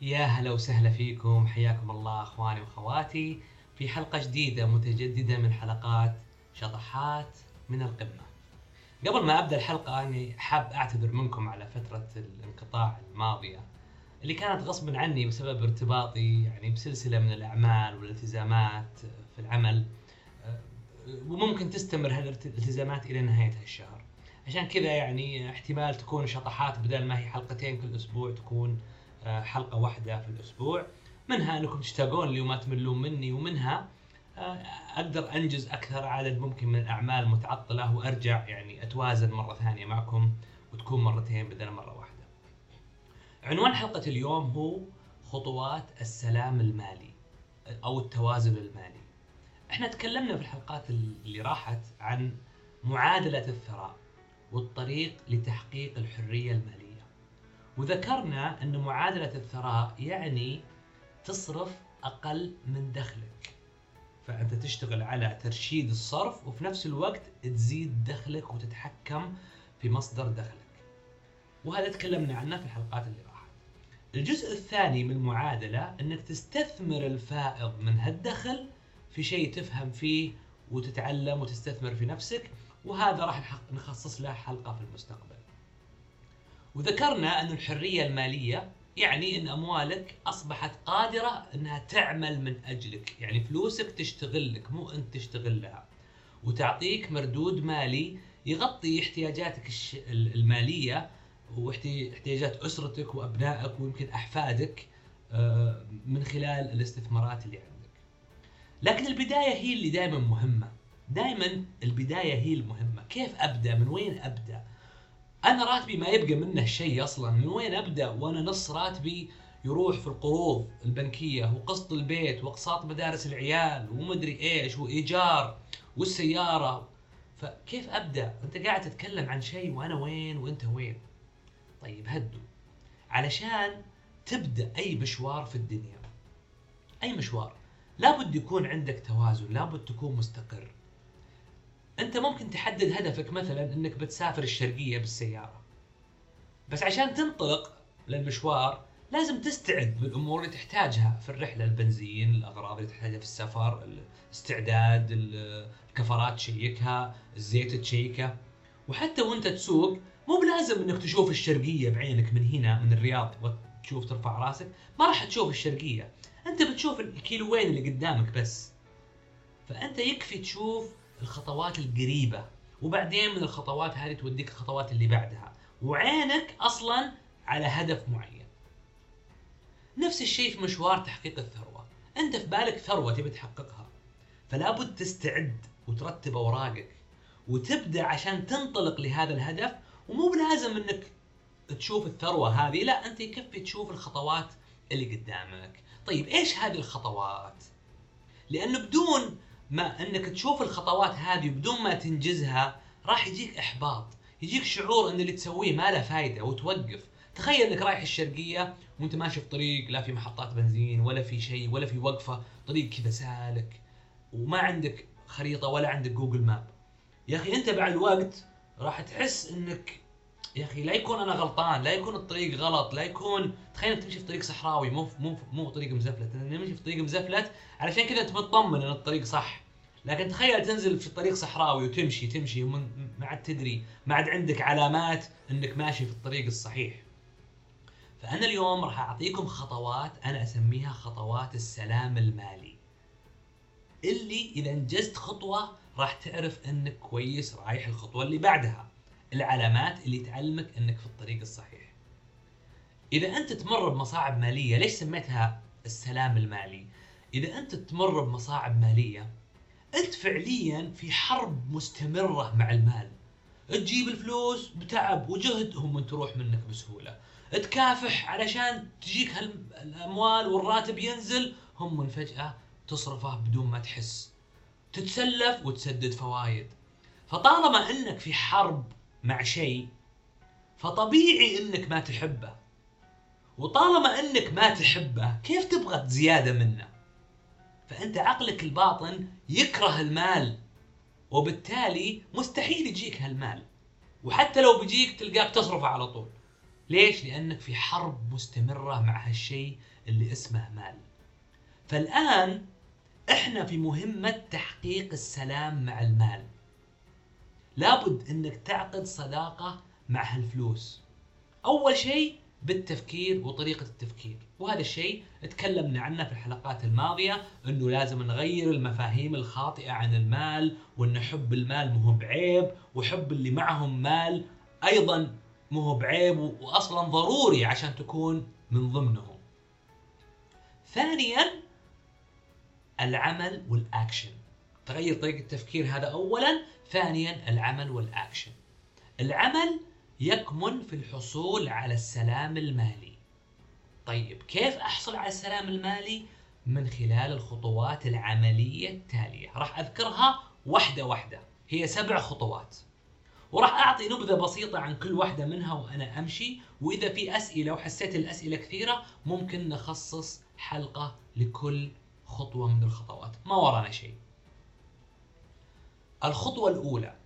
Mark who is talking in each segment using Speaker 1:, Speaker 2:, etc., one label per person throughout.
Speaker 1: يا هلا وسهلا فيكم حياكم الله أخواني وأخواتي في حلقة جديدة متجددة من حلقات شطحات من القمة. قبل ما أبدأ الحلقة أني حاب أعتذر منكم على فترة الانقطاع الماضية اللي كانت غصبا عني بسبب ارتباطي يعني بسلسلة من الأعمال والالتزامات في العمل وممكن تستمر هالالتزامات إلى نهاية هالشهر. عشان كذا يعني احتمال تكون شطحات بدل ما هي حلقتين كل أسبوع تكون حلقة واحدة في الأسبوع منها أنكم تشتاقون لي وما تملون مني ومنها آه، أقدر أنجز أكثر عدد ممكن من الأعمال متعطلة وأرجع يعني أتوازن مرة ثانية معكم وتكون مرتين بدل مرة واحدة. عنوان حلقة اليوم هو خطوات السلام المالي أو التوازن المالي. إحنا تكلمنا في الحلقات اللي راحت عن معادلة الثراء والطريق لتحقيق الحرية المالية. وذكرنا أن معادلة الثراء يعني تصرف أقل من دخلك. فأنت تشتغل على ترشيد الصرف وفي نفس الوقت تزيد دخلك وتتحكم في مصدر دخلك. وهذا تكلمنا عنه في الحلقات اللي راحت. الجزء الثاني من المعادلة أنك تستثمر الفائض من هالدخل في شيء تفهم فيه وتتعلم وتستثمر في نفسك وهذا راح نخصص له حلقة في المستقبل. وذكرنا أن الحرية المالية يعني أن أموالك أصبحت قادرة أنها تعمل من أجلك. يعني فلوسك تشتغل لك مو أنت تشتغل لها. وتعطيك مردود مالي يغطي احتياجاتك المالية واحتياجات أسرتك وأبنائك ويمكن أحفادك آه، من خلال الاستثمارات اللي عندك. لكن البداية هي اللي دائما مهمة. دائما البداية هي المهمة. كيف أبدأ؟ من وين أبدأ؟ أنا راتبي ما يبقى منه شيء أصلا. من وين أبدأ وأنا نص راتبي يروح في القروض البنكية وقسط البيت وأقساط مدارس العيال ومدري إيش وإيجار والسيارة. فكيف أبدأ؟ أنت قاعد تتكلم عن شيء وأنا وين وأنت وين. طيب هدوا علشان تبدأ أي مشوار في الدنيا. أي مشوار. لابد يكون عندك توازن لابد تكون مستقر. أنت ممكن تحدد هدفك مثلا إنك بتسافر الشرقية بالسيارة. بس عشان تنطلق للمشوار لازم تستعد بالأمور اللي تحتاجها في الرحلة البنزين الأغراض اللي تحتاجها في السفر الاستعداد الكفرات تشيكها الزيت تشيكه. وحتى وأنت تسوق مو بلازم إنك تشوف الشرقية بعينك من هنا من الرياض تشوف ترفع راسك. ما راح تشوف الشرقية. أنت بتشوف الكيلوين اللي قدامك بس. فأنت يكفي تشوف الخطوات القريبة. وبعدين من الخطوات هذه توديك الخطوات اللي بعدها. وعينك أصلا على هدف معين. نفس الشيء في مشوار تحقيق الثروة. أنت في بالك ثروة تبي تحققها. فلا بد تستعد وترتب أوراقك. وتبدأ عشان تنطلق لهذا الهدف. ومو بلازم إنك تشوف الثروة هذه. لا أنت يكفي تشوف الخطوات اللي قدامك. طيب إيش هذه الخطوات؟ لأنه بدون ما انك تشوف الخطوات هذه بدون ما تنجزها راح يجيك إحباط يجيك شعور إن اللي تسويه ما له فايدة وتوقف. تخيل إنك رايح الشرقية وأنت ماشي في طريق لا في محطات بنزين ولا في شيء ولا في وقفة طريق كذا سالك وما عندك خريطة ولا عندك جوجل ماب. يا أخي أنت بعد وقت راح تحس إنك يا أخي لا يكون أنا غلطان لا يكون الطريق غلط لا يكون تخيل تمشي في طريق صحراوي مو مو مو طريق مزفلت نمشي في طريق مزفلت علشان كذا أنت مطمن إن الطريق صح. لكن تخيل تنزل في طريق صحراوي وتمشي تمشي ما عاد تدري ما عاد عندك علامات إنك ماشي في الطريق الصحيح. فأنا اليوم راح أعطيكم خطوات أنا أسميها خطوات السلام المالي. اللي إذا انجزت خطوة راح تعرف إنك كويس رايح الخطوة اللي بعدها. العلامات اللي تعلمك إنك في الطريق الصحيح. إذا أنت تمر بمصاعب مالية ليش سميتها السلام المالي؟ إذا أنت تمر بمصاعب مالية أنت فعليا في حرب مستمرة مع المال. تجيب الفلوس بتعب وجهد هم تروح منك بسهولة. تكافح علشان تجيك الأموال والراتب ينزل هم فجأة تصرفه بدون ما تحس. تتسلف وتسدد فوايد. فطالما إنك في حرب مع شيء فطبيعي إنك ما تحبه. وطالما إنك ما تحبه كيف تبغى زيادة منه؟ فأنت عقلك الباطن يكره المال وبالتالي مستحيل يجيك هالمال. وحتى لو بيجيك تلقاك تصرفه على طول. ليش؟ لأنك في حرب مستمرة مع هالشيء اللي اسمه مال. فالآن إحنا في مهمة تحقيق السلام مع المال. لابد إنك تعقد صداقة مع هالفلوس. أول شيء بالتفكير وطريقة التفكير. وهذا الشيء تكلمنا عنه في الحلقات الماضية إنه لازم نغير المفاهيم الخاطئة عن المال وإن حب المال مو بعيب وحب اللي معهم مال أيضا مو بعيب واصلا ضروري عشان تكون من ضمنهم. ثانيا العمل والاكشن تغير طريقة التفكير هذا اولا. ثانيا العمل والاكشن العمل يكمن في الحصول على السلام المالي. طيب كيف أحصل على السلام المالي؟ من خلال الخطوات العملية التالية. راح أذكرها واحدة واحدة. هي سبع خطوات. وراح أعطي نبذة بسيطة عن كل واحدة منها وأنا أمشي. وإذا في أسئلة وحسيت الأسئلة كثيرة ممكن نخصص حلقة لكل خطوة من الخطوات. ما ورانا شيء. الخطوة الأولى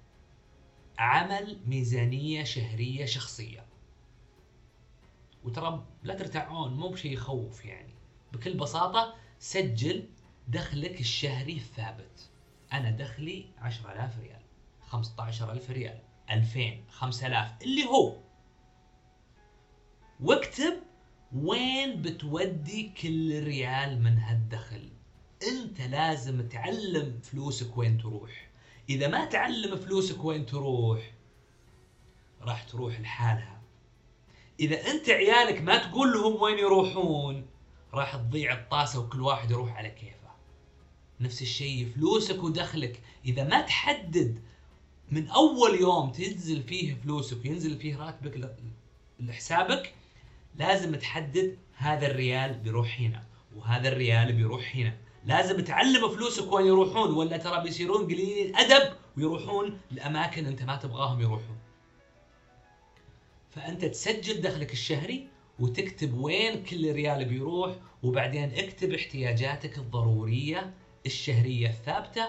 Speaker 1: عمل ميزانية شهرية شخصية. وترى لا ترتاعون مو بشيء يخوف يعني. بكل بساطة سجل دخلك الشهري الثابت أنا دخلي 10000 ريال 15000 ريال 2000 5000 اللي هو. واكتب وين بتودي كل ريال من هالدخل. أنت لازم تعلم فلوسك وين تروح. إذا ما تعلم فلوسك وين تروح راح تروح لحالها. إذا أنت عيالك ما تقول لهم وين يروحون راح تضيع الطاسة وكل واحد يروح على كيفه. نفس الشيء فلوسك ودخلك. إذا ما تحدد من أول يوم تنزل فيه فلوسك وينزل فيه راتبك لحسابك لازم تحدد هذا الريال بيروح هنا وهذا الريال بيروح هنا. لازم تعلم فلوسك وين يروحون ولا ترى بيصيرون قليلين الأدب ويروحون لأماكن أنت ما تبغاهم يروحون. فأنت تسجل دخلك الشهري وتكتب وين كل ريال بيروح وبعدين اكتب احتياجاتك الضرورية الشهرية الثابتة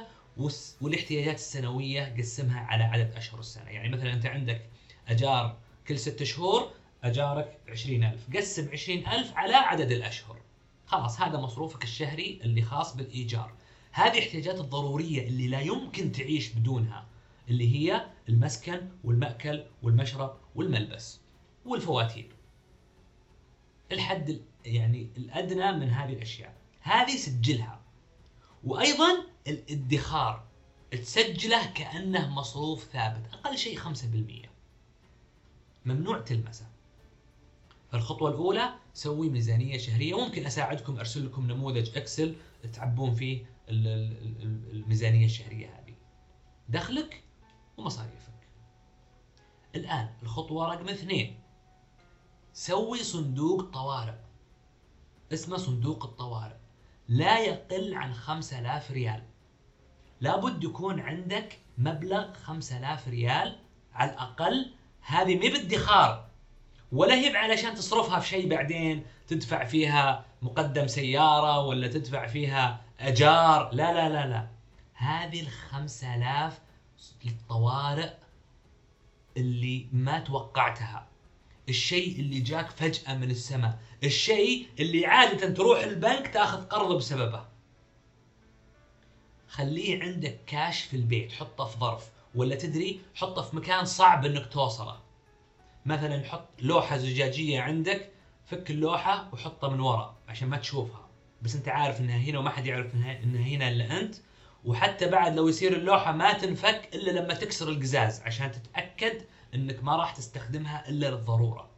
Speaker 1: والاحتياجات السنوية قسمها على عدد أشهر السنة. يعني مثلا أنت عندك أجار كل ست شهور أجارك 20000 قسم 20000 على عدد الأشهر. خلاص هذا مصروفك الشهري اللي خاص بالإيجار. هذه الاحتياجات الضرورية اللي لا يمكن تعيش بدونها اللي هي المسكن والمأكل والمشرب والملبس والفواتير. الحد يعني الأدنى من هذه الأشياء. هذه سجلها. وأيضا الادخار تسجله كأنه مصروف ثابت أقل شيء 5% ممنوع تلمسه. فالخطوه الأولى سوي ميزانية شهرية. ممكن أساعدكم أرسل لكم نموذج إكسل تعبون فيه الميزانية الشهرية هذه. دخلك ومصاريفك. الآن الخطوة رقم اثنين. سوي صندوق طوارئ. اسمه صندوق الطوارئ. لا يقل عن 5000 ريال. لابد يكون عندك مبلغ 5000 ريال على الأقل. هذه مي بادخار ولا هي علشان تصرفها في شيء بعدين تدفع فيها مقدم سيارة ولا تدفع فيها أجار. لا لا لا لا. هذه الخمسة آلاف للطوارئ اللي ما توقعتها. الشيء اللي جاك فجأة من السماء. الشيء اللي عادة تروح البنك تاخذ قرض بسببه. خليه عندك كاش في البيت. حطه في ظرف. ولا تدري حطه في مكان صعب إنك توصله. مثلا حط لوحة زجاجية عندك فك اللوحة وحطها من ورا عشان ما تشوفها. بس أنت عارف إنها هنا وما حد يعرف انها, إنها هنا إلا أنت. وحتى بعد لو يصير اللوحة ما تنفك إلا لما تكسر القزاز عشان تتأكد إنك ما راح تستخدمها إلا للضرورة.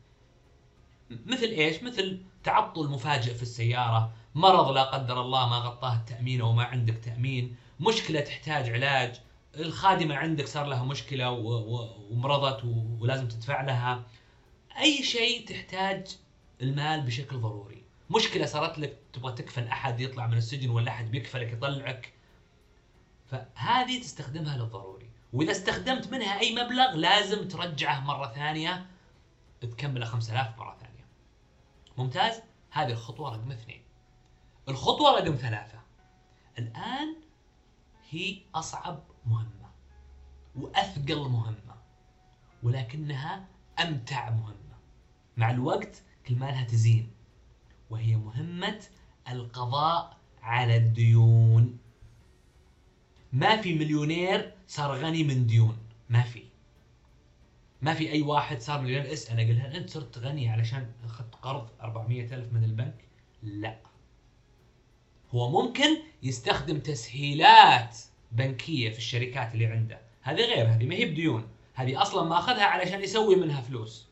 Speaker 1: مثل إيش؟ مثل تعطل مفاجئ في السيارة، مرض لا قدر الله ما غطاه التأمين أو ما عندك تأمين، مشكلة تحتاج علاج، الخادمة عندك صار لها مشكلة ومرضت ولازم تدفع لها. أي شيء تحتاج المال بشكل ضروري. مشكلة صارت لك تبغى تكفل أحد يطلع من السجن ولا أحد بيكفلك يطلعك. فهذه تستخدمها للضروري. وإذا استخدمت منها أي مبلغ لازم ترجعه مرة ثانية تكمله 5000 مرة ثانية. ممتاز؟ هذه الخطوة رقم اثنين. الخطوة رقم ثلاثة. الآن هي أصعب مهمة. وأثقل مهمة. ولكنها أمتع مهمة. مع الوقت كل ما لها تزين. وهي مهمة القضاء على الديون. ما في مليونير صار غني من ديون. ما في. ما في أي واحد صار مليونير. اساله قل هل أنت صرت غني علشان أخذت قرض 400 ألف من البنك؟ لا. هو ممكن يستخدم تسهيلات. بنكية في الشركات اللي عنده. هذه غير هذه ما هي بديون. هذه أصلا ما أخذها علشان يسوي منها فلوس.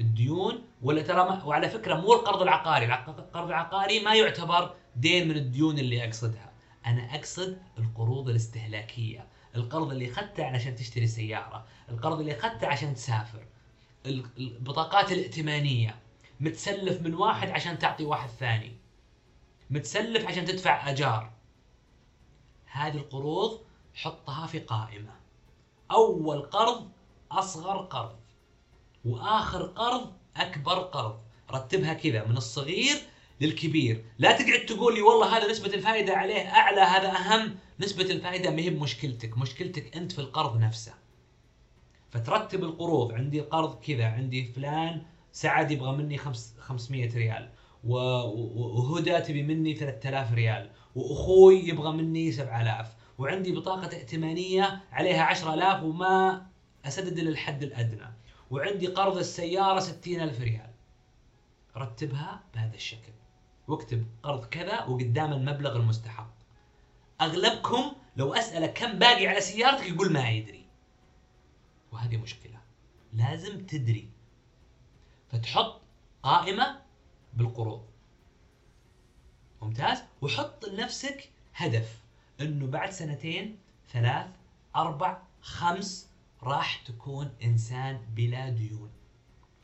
Speaker 1: الديون ولا ترى ما وعلى فكرة مو القرض العقاري. القرض العقاري ما يعتبر دين من الديون اللي أقصدها. أنا أقصد القروض الاستهلاكية. القرض اللي أخذته علشان تشتري سيارة. القرض اللي أخذته عشان تسافر. البطاقات الائتمانية. متسلف من واحد عشان تعطي واحد ثاني. متسلف عشان تدفع أجار. هذه القروض حطها في قائمة. أول قرض أصغر قرض وآخر قرض أكبر قرض. رتبها كذا من الصغير للكبير. لا تقعد تقول لي والله هذا نسبة الفائدة عليه أعلى هذا أهم. نسبة الفائدة ما هي بمشكلتك مشكلتك أنت في القرض نفسه. فترتب القروض عندي قرض كذا عندي فلان سعد يبغى مني خمس 500 ريال وهدى تبي مني 3000 ريال. وأخوي يبغى مني 7000 وعندي بطاقة ائتمانية عليها 10000 وما أسدد إلا الحد الأدنى وعندي قرض السيارة 60000 ريال. رتبها بهذا الشكل. واكتب قرض كذا وقدام المبلغ المستحق. أغلبكم لو اساله كم باقي على سيارتك يقول ما يدري. وهذه مشكلة. لازم تدري. فتحط قائمة بالقروض. ممتاز. وحط لنفسك هدف إنه بعد سنتين ثلاث أربع خمس راح تكون إنسان بلا ديون.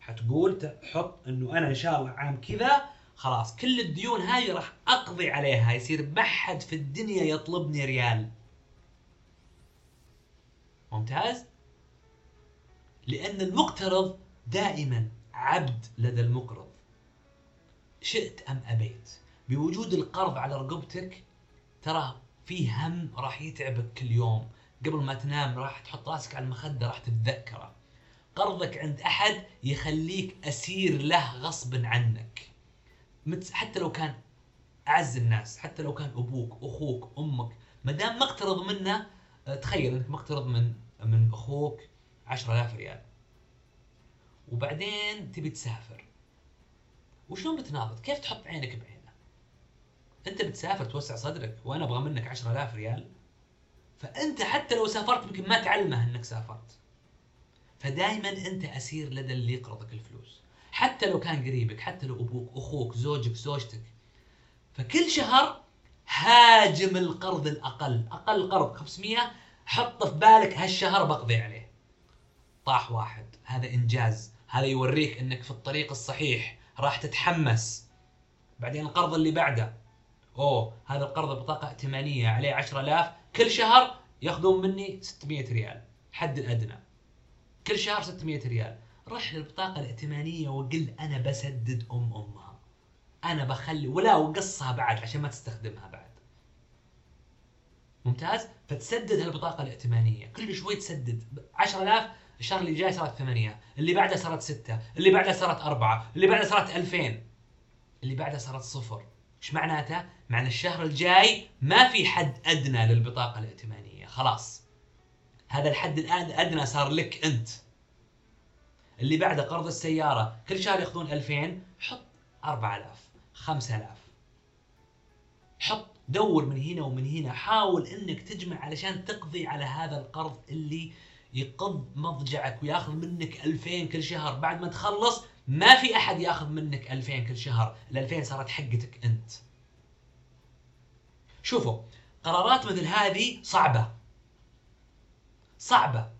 Speaker 1: حتقول تحط إنه أنا إن شاء الله عام كذا خلاص كل الديون هاي راح أقضي عليها يصير بحد في الدنيا يطلبني ريال. ممتاز؟ لأن المقترض دائما عبد لدى المقرض. شئت أم أبيت؟ بوجود القرض على رقبتك ترى في هم راح يتعبك كل يوم. قبل ما تنام راح تحط راسك على المخدة راح تتذكره. قرضك عند أحد يخليك أسير له غصبا عنك. حتى لو كان أعز الناس حتى لو كان أبوك أخوك أمك. ما دام مقترض منه آه، تخيل إنك مقترض من من أخوك 10000 ريال. وبعدين تبي تسافر. وشلون بتناضد؟ كيف تحط عينك بعينه؟ أنت بتسافر توسع صدرك وأنا أبغى منك 10000 ريال. فأنت حتى لو سافرت يمكن ما تعلمه إنك سافرت. فدائما أنت أسير لدى اللي يقرضك الفلوس. حتى لو كان قريبك حتى لو أبوك أخوك زوجك زوجتك. فكل شهر هاجم القرض الأقل. أقل قرض 500 حط في بالك هالشهر بقضي عليه. طاح واحد. هذا إنجاز. هذا يوريك إنك في الطريق الصحيح. راح تتحمس. بعدين القرض اللي بعده. أوه هذا القرض بطاقة ائتمانية عليه 10000 كل شهر ياخذون مني 600 ريال حد الأدنى. كل شهر 600 ريال. رح للبطاقة الائتمانية وقل أنا بسدد أم أمها. أنا بخلي ولا وقصها بعد عشان ما تستخدمها بعد. ممتاز؟ فتسدد هالبطاقة الائتمانية. كل شوي تسدد. 10000 الشهر اللي جاي صارت ثمانية اللي بعده صارت ستة اللي بعده صارت أربعة اللي بعده صارت 2000 اللي بعده صارت صفر. إيش معناته؟ معنى الشهر الجاي ما في حد أدنى للبطاقة الائتمانية خلاص. هذا الحد الادنى صار لك أنت. اللي بعده قرض السيارة كل شهر ياخذون 2000 حط 4000 5000 حط دور من هنا ومن هنا حاول إنك تجمع علشان تقضي على هذا القرض اللي يقض مضجعك وياخذ منك 2000 كل شهر. بعد ما تخلص ما في أحد يأخذ منك 2000 كل شهر ال 2000 صارت حقتك أنت. شوفوا قرارات مثل هذه صعبة. صعبة.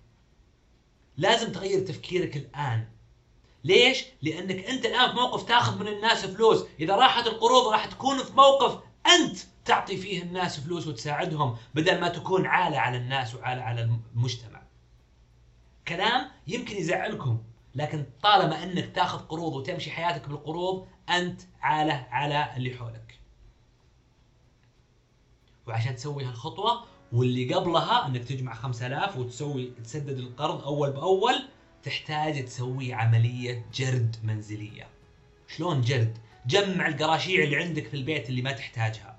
Speaker 1: لازم تغير تفكيرك الآن. ليش؟ لأنك أنت الآن في موقف تأخذ من الناس فلوس، إذا راحت القروض راح تكون في موقف أنت تعطي فيه الناس فلوس وتساعدهم بدل ما تكون عالة على الناس وعالة على المجتمع. كلام يمكن يزعلكم. لكن طالما أنك تأخذ قروض وتمشي حياتك بالقروض أنت عالة على اللي حولك. وعشان تسوي هالخطوة واللي قبلها أنك تجمع 5000 وتسوي تسدد القرض أول بأول تحتاج تسوي عملية جرد منزلية. شلون جرد؟ جمع القراشيع اللي عندك في البيت اللي ما تحتاجها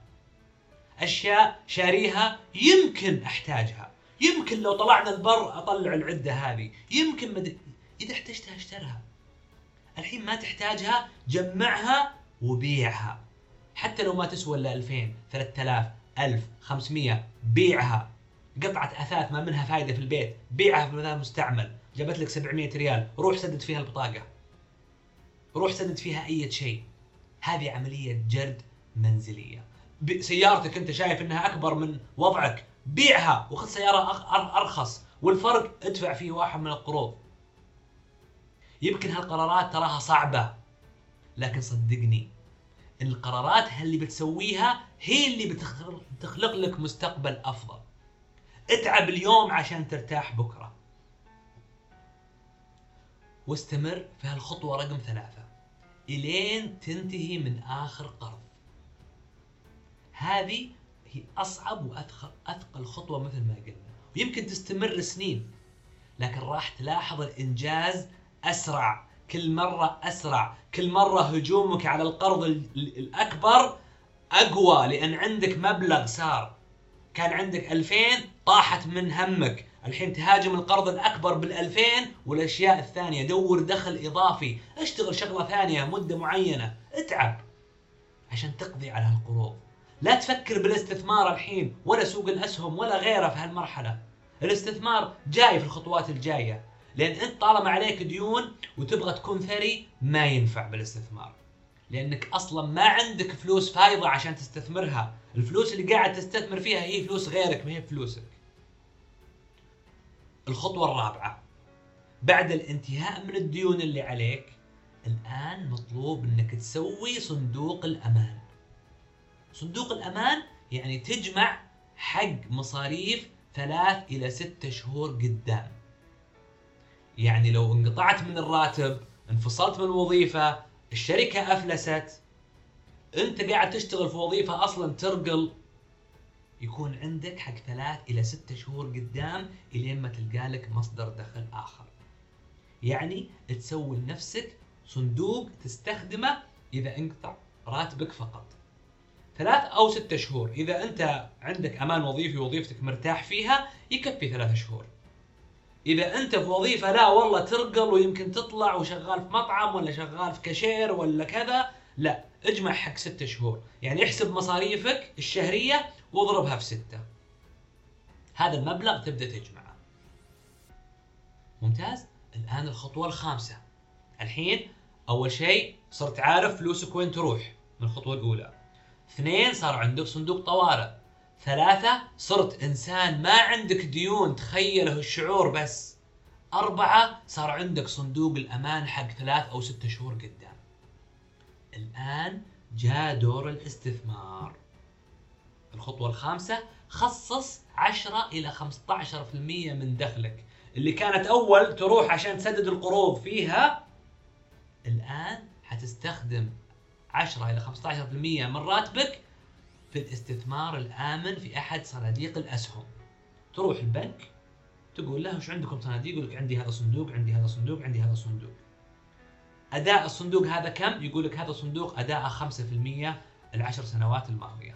Speaker 1: أشياء شاريها يمكن أحتاجها يمكن لو طلعنا البر أطلع العدة هذه يمكن. إذا احتجتها اشترها. الحين ما تحتاجها جمعها وبيعها. حتى لو ما تسوى إلا 2000 3000 1000 500 بيعها. قطعة أثاث ما منها فائدة في البيت بيعها في مكان مستعمل. جابت لك 700 ريال روح سدد فيها البطاقة. روح سدد فيها أي شيء. هذه عملية جرد منزلية. سيارتك أنت شايف أنها أكبر من وضعك بيعها وخذ سيارة أرخص. والفرق ادفع فيه واحد من القروض. يمكن هالقرارات تراها صعبة لكن صدقني القرارات اللي بتسويها هي اللي بتخلق لك مستقبل أفضل. اتعب اليوم عشان ترتاح بكرة. واستمر في هالخطوة رقم ثلاثة إلين تنتهي من آخر قرض. هذه هي أصعب وأثقل أثقل خطوة مثل ما قلنا. ويمكن تستمر سنين لكن راح تلاحظ الإنجاز أسرع كل مرة أسرع كل مرة هجومك على القرض الأكبر أقوى لأن عندك مبلغ صار. كان عندك 2000 طاحت من همك. الحين تهاجم القرض الأكبر بال2000 والأشياء الثانية. دور دخل إضافي. اشتغل شغلة ثانية مدة معينة. اتعب عشان تقضي على هالقروض. لا تفكر بالاستثمار الحين ولا سوق الأسهم ولا غيره في هالمرحلة. الاستثمار جاي في الخطوات الجاية. لأن أنت طالما عليك ديون وتبغى تكون ثري ما ينفع بالاستثمار. لأنك أصلا ما عندك فلوس فايضة عشان تستثمرها. الفلوس اللي قاعد تستثمر فيها هي فلوس غيرك ما هي فلوسك. الخطوة الرابعة بعد الانتهاء من الديون اللي عليك الآن مطلوب أنك تسوي صندوق الأمان. صندوق الأمان يعني تجمع حق مصاريف ثلاث إلى ستة شهور قدام. يعني لو انقطعت من الراتب انفصلت من الوظيفة الشركة أفلست أنت قاعد تشتغل في وظيفة أصلا ترقل يكون عندك حق ثلاث إلى ستة شهور قدام إلين ما تلقى لك مصدر دخل آخر. يعني تسوي لنفسك صندوق تستخدمه إذا انقطع راتبك فقط. ثلاث أو ستة شهور إذا أنت عندك أمان وظيفي وظيفتك مرتاح فيها يكفي ثلاثة شهور. إذا أنت في وظيفة لا والله ترقل ويمكن تطلع وشغال في مطعم ولا شغال في كاشير ولا كذا لا اجمع حق ستة شهور. يعني احسب مصاريفك الشهرية واضربها في ستة. هذا المبلغ تبدأ تجمعه. ممتاز؟ الآن الخطوة الخامسة. الحين أول شيء صرت عارف فلوسك وين تروح من الخطوة الأولى. اثنين صار عندك صندوق طوارئ. ثلاثة صرت إنسان ما عندك ديون تخيله الشعور بس. أربعة صار عندك صندوق الأمان حق ثلاث أو ستة شهور قدام. الآن جاء دور الاستثمار. الخطوة الخامسة خصص 10 إلى 15% من دخلك. اللي كانت أول تروح عشان تسدد القروض فيها الآن حتستخدم 10 إلى 15% من راتبك في الاستثمار الآمن في أحد صناديق الأسهم. تروح البنك تقول له وش عندكم صناديق؟ يقول لك عندي هذا الصندوق عندي هذا الصندوق عندي هذا الصندوق أداء الصندوق هذا كم؟ يقول لك هذا الصندوق أداء 5% العشر سنوات الماضية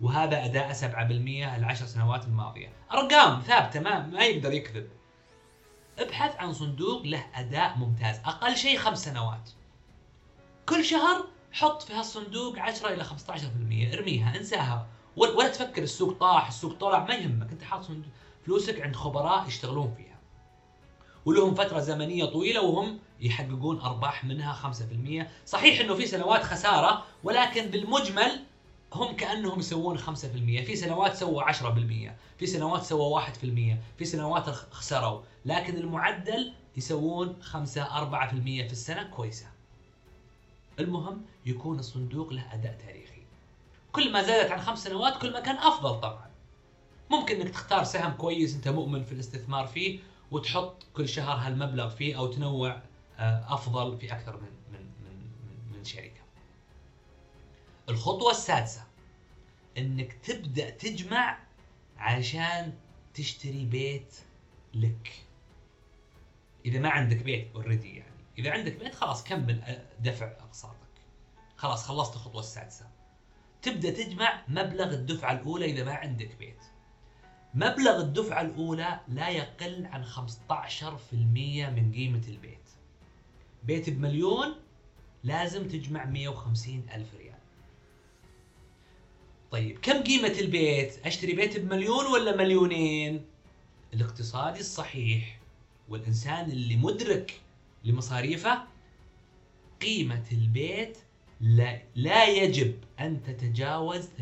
Speaker 1: وهذا أداء 7% العشر سنوات الماضية. أرقام ثابتة ما, ما يقدر يكذب. ابحث عن صندوق له أداء ممتاز أقل شيء خمس سنوات. كل شهر حط في هالصندوق 10 إلى 15% ارميها انساها. ولا تفكر السوق طاح السوق طلع ما يهمك. انت حاط فلوسك عند خبراء يشتغلون فيها. ولهم فترة زمنية طويلة وهم يحققون أرباح منها 5% صحيح أنه في سنوات خسارة ولكن بالمجمل هم كأنهم يسوون 5% في سنوات سووا 10% في سنوات سووا 1% في سنوات خسروا. لكن المعدل يسوون 5 4% في السنة كويسة. المهم يكون الصندوق له أداء تاريخي كل ما زادت عن خمس سنوات كل ما كان أفضل طبعا ممكن إنك تختار سهم كويس أنت مؤمن في الاستثمار فيه وتحط كل شهر هالمبلغ فيه أو تنوع آه، أفضل في أكثر من من من من شركة. الخطوة السادسة إنك تبدأ تجمع عشان تشتري بيت لك. إذا ما عندك بيت اوريدي يعني، إذا عندك بيت خلاص كمل دفع أقساطك. خلاص خلصت الخطوة السادسة تبدأ تجمع مبلغ الدفعة الأولى إذا ما عندك بيت مبلغ الدفعة الأولى لا يقل عن 15% من قيمة البيت بيت بمليون لازم تجمع 150 ألف ريال طيب كم قيمة البيت؟ أشتري بيت بمليون ولا مليونين؟ الاقتصادي الصحيح والإنسان اللي مدرك لمصاريفه قيمة البيت لا, لا يجب أن تتجاوز 30%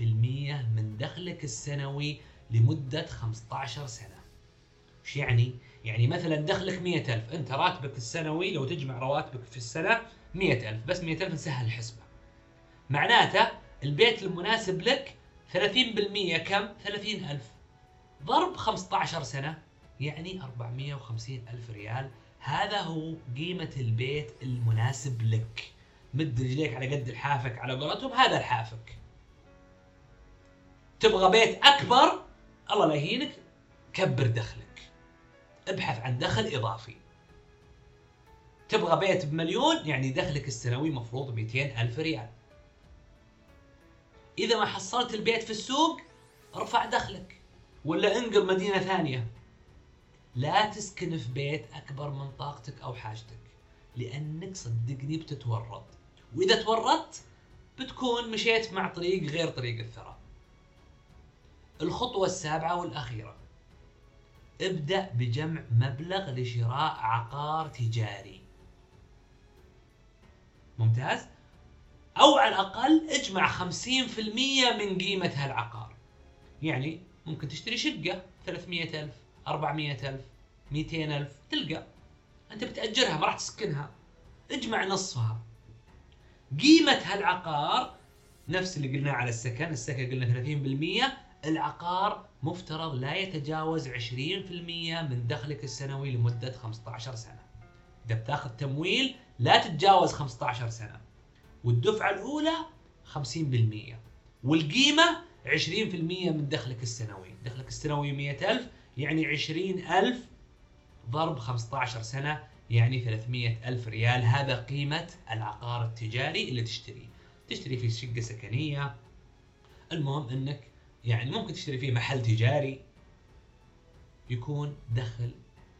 Speaker 1: من دخلك السنوي لمدة 15 سنة إيش يعني؟ يعني مثلا دخلك 100000 أنت راتبك السنوي لو تجمع رواتبك في السنة 100000 بس 100000 نسهل الحسبة معناته البيت المناسب لك 30% كم؟ 30000 ضرب 15 سنة يعني 450 ألف ريال هذا هو قيمة البيت المناسب لك. مد رجليك على قد الحافك على قولتهم هذا الحافك. تبغى بيت أكبر؟ الله لا يهينك. كبر دخلك. ابحث عن دخل إضافي. تبغى بيت بمليون؟ يعني دخلك السنوي مفروض 200 ألف ريال. إذا ما حصلت البيت في السوق ارفع دخلك. ولا انقل مدينة ثانية. لا تسكن في بيت أكبر من طاقتك أو حاجتك لأنك صدقني بتتورط. وإذا تورطت بتكون مشيت مع طريق غير طريق الثراء. الخطوة السابعة والأخيرة. ابدأ بجمع مبلغ لشراء عقار تجاري. ممتاز؟ أو على الأقل اجمع 50% من قيمة هالعقار. يعني ممكن تشتري شقة 300000 400000 200000 تلقى. أنت بتأجرها ما راح تسكنها. اجمع نصفها قيمة هالعقار نفس اللي قلناه على السكن السكن قلنا 30% العقار مفترض لا يتجاوز 20% من دخلك السنوي لمدة 15 سنة. إذا بتاخذ تمويل لا تتجاوز 15 سنة. والدفعة الأولى 50% والقيمة 20% من دخلك السنوي. دخلك السنوي 100000 يعني 20000 ضرب 15 سنة يعني 300 ألف ريال. هذا قيمة العقار التجاري اللي تشتريه تشتري فيه شقة سكنية. المهم أنك يعني ممكن تشتري فيه محل تجاري. يكون دخل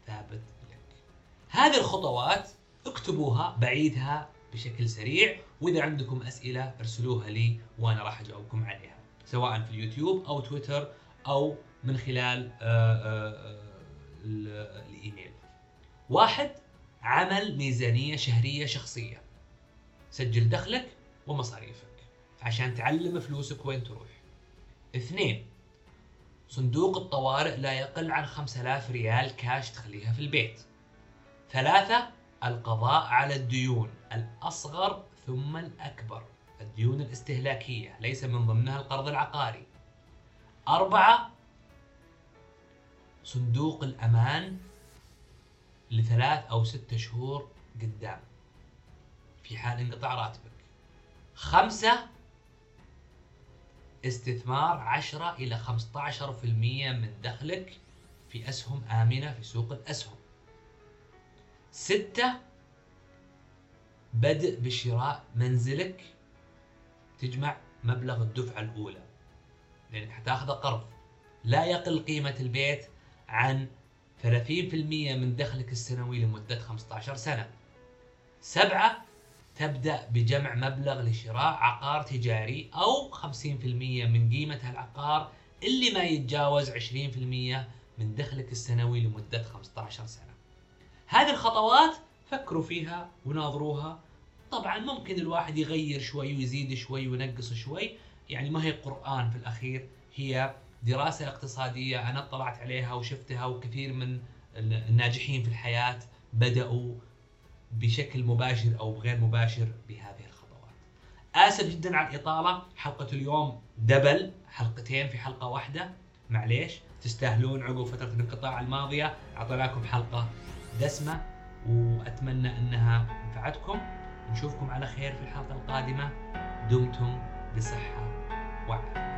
Speaker 1: ثابت لك. هذه الخطوات اكتبوها بعيدها بشكل سريع وإذا عندكم أسئلة ارسلوها لي وأنا راح أجاوبكم عليها سواء في اليوتيوب أو تويتر أو من خلال آه، آه، آه، الإيميل. واحد عمل ميزانية شهرية شخصية. سجل دخلك ومصاريفك عشان تعلم فلوسك وين تروح. اثنين صندوق الطوارئ لا يقل عن 5000 ريال كاش تخليها في البيت. ثلاثة القضاء على الديون الأصغر ثم الأكبر. الديون الاستهلاكية ليس من ضمنها القرض العقاري. أربعة صندوق الأمان لثلاث أو ستة شهور قدام. في حال انقطاع راتبك. خمسة استثمار 10 إلى 15% من دخلك في أسهم آمنة في سوق الأسهم. ستة بدء بشراء منزلك تجمع مبلغ الدفعة الأولى. لأنك حتاخذ قرض. لا يقل قيمة البيت عن 30% من دخلك السنوي لمدة 15 سنة. سبعة تبدأ بجمع مبلغ لشراء عقار تجاري أو 50% من قيمة العقار اللي ما يتجاوز 20% من دخلك السنوي لمدة 15 سنة. هذه الخطوات فكروا فيها وناظروها. طبعا ممكن الواحد يغير شوي ويزيد شوي وينقص شوي. يعني ما هي قرآن في الأخير هي دراسة اقتصادية أنا اطلعت عليها وشفتها وكثير من الناجحين في الحياة بدأوا بشكل مباشر أو غير مباشر بهذه الخطوات. آسف جدا على الإطالة. حلقة اليوم دبل حلقتين في حلقة واحدة. معليش تستاهلون عقب فترة الانقطاع الماضية. أعطيناكم حلقة دسمة وأتمنى أنها نفعتكم. نشوفكم على خير في الحلقة القادمة. دمتم بصحة وعافية.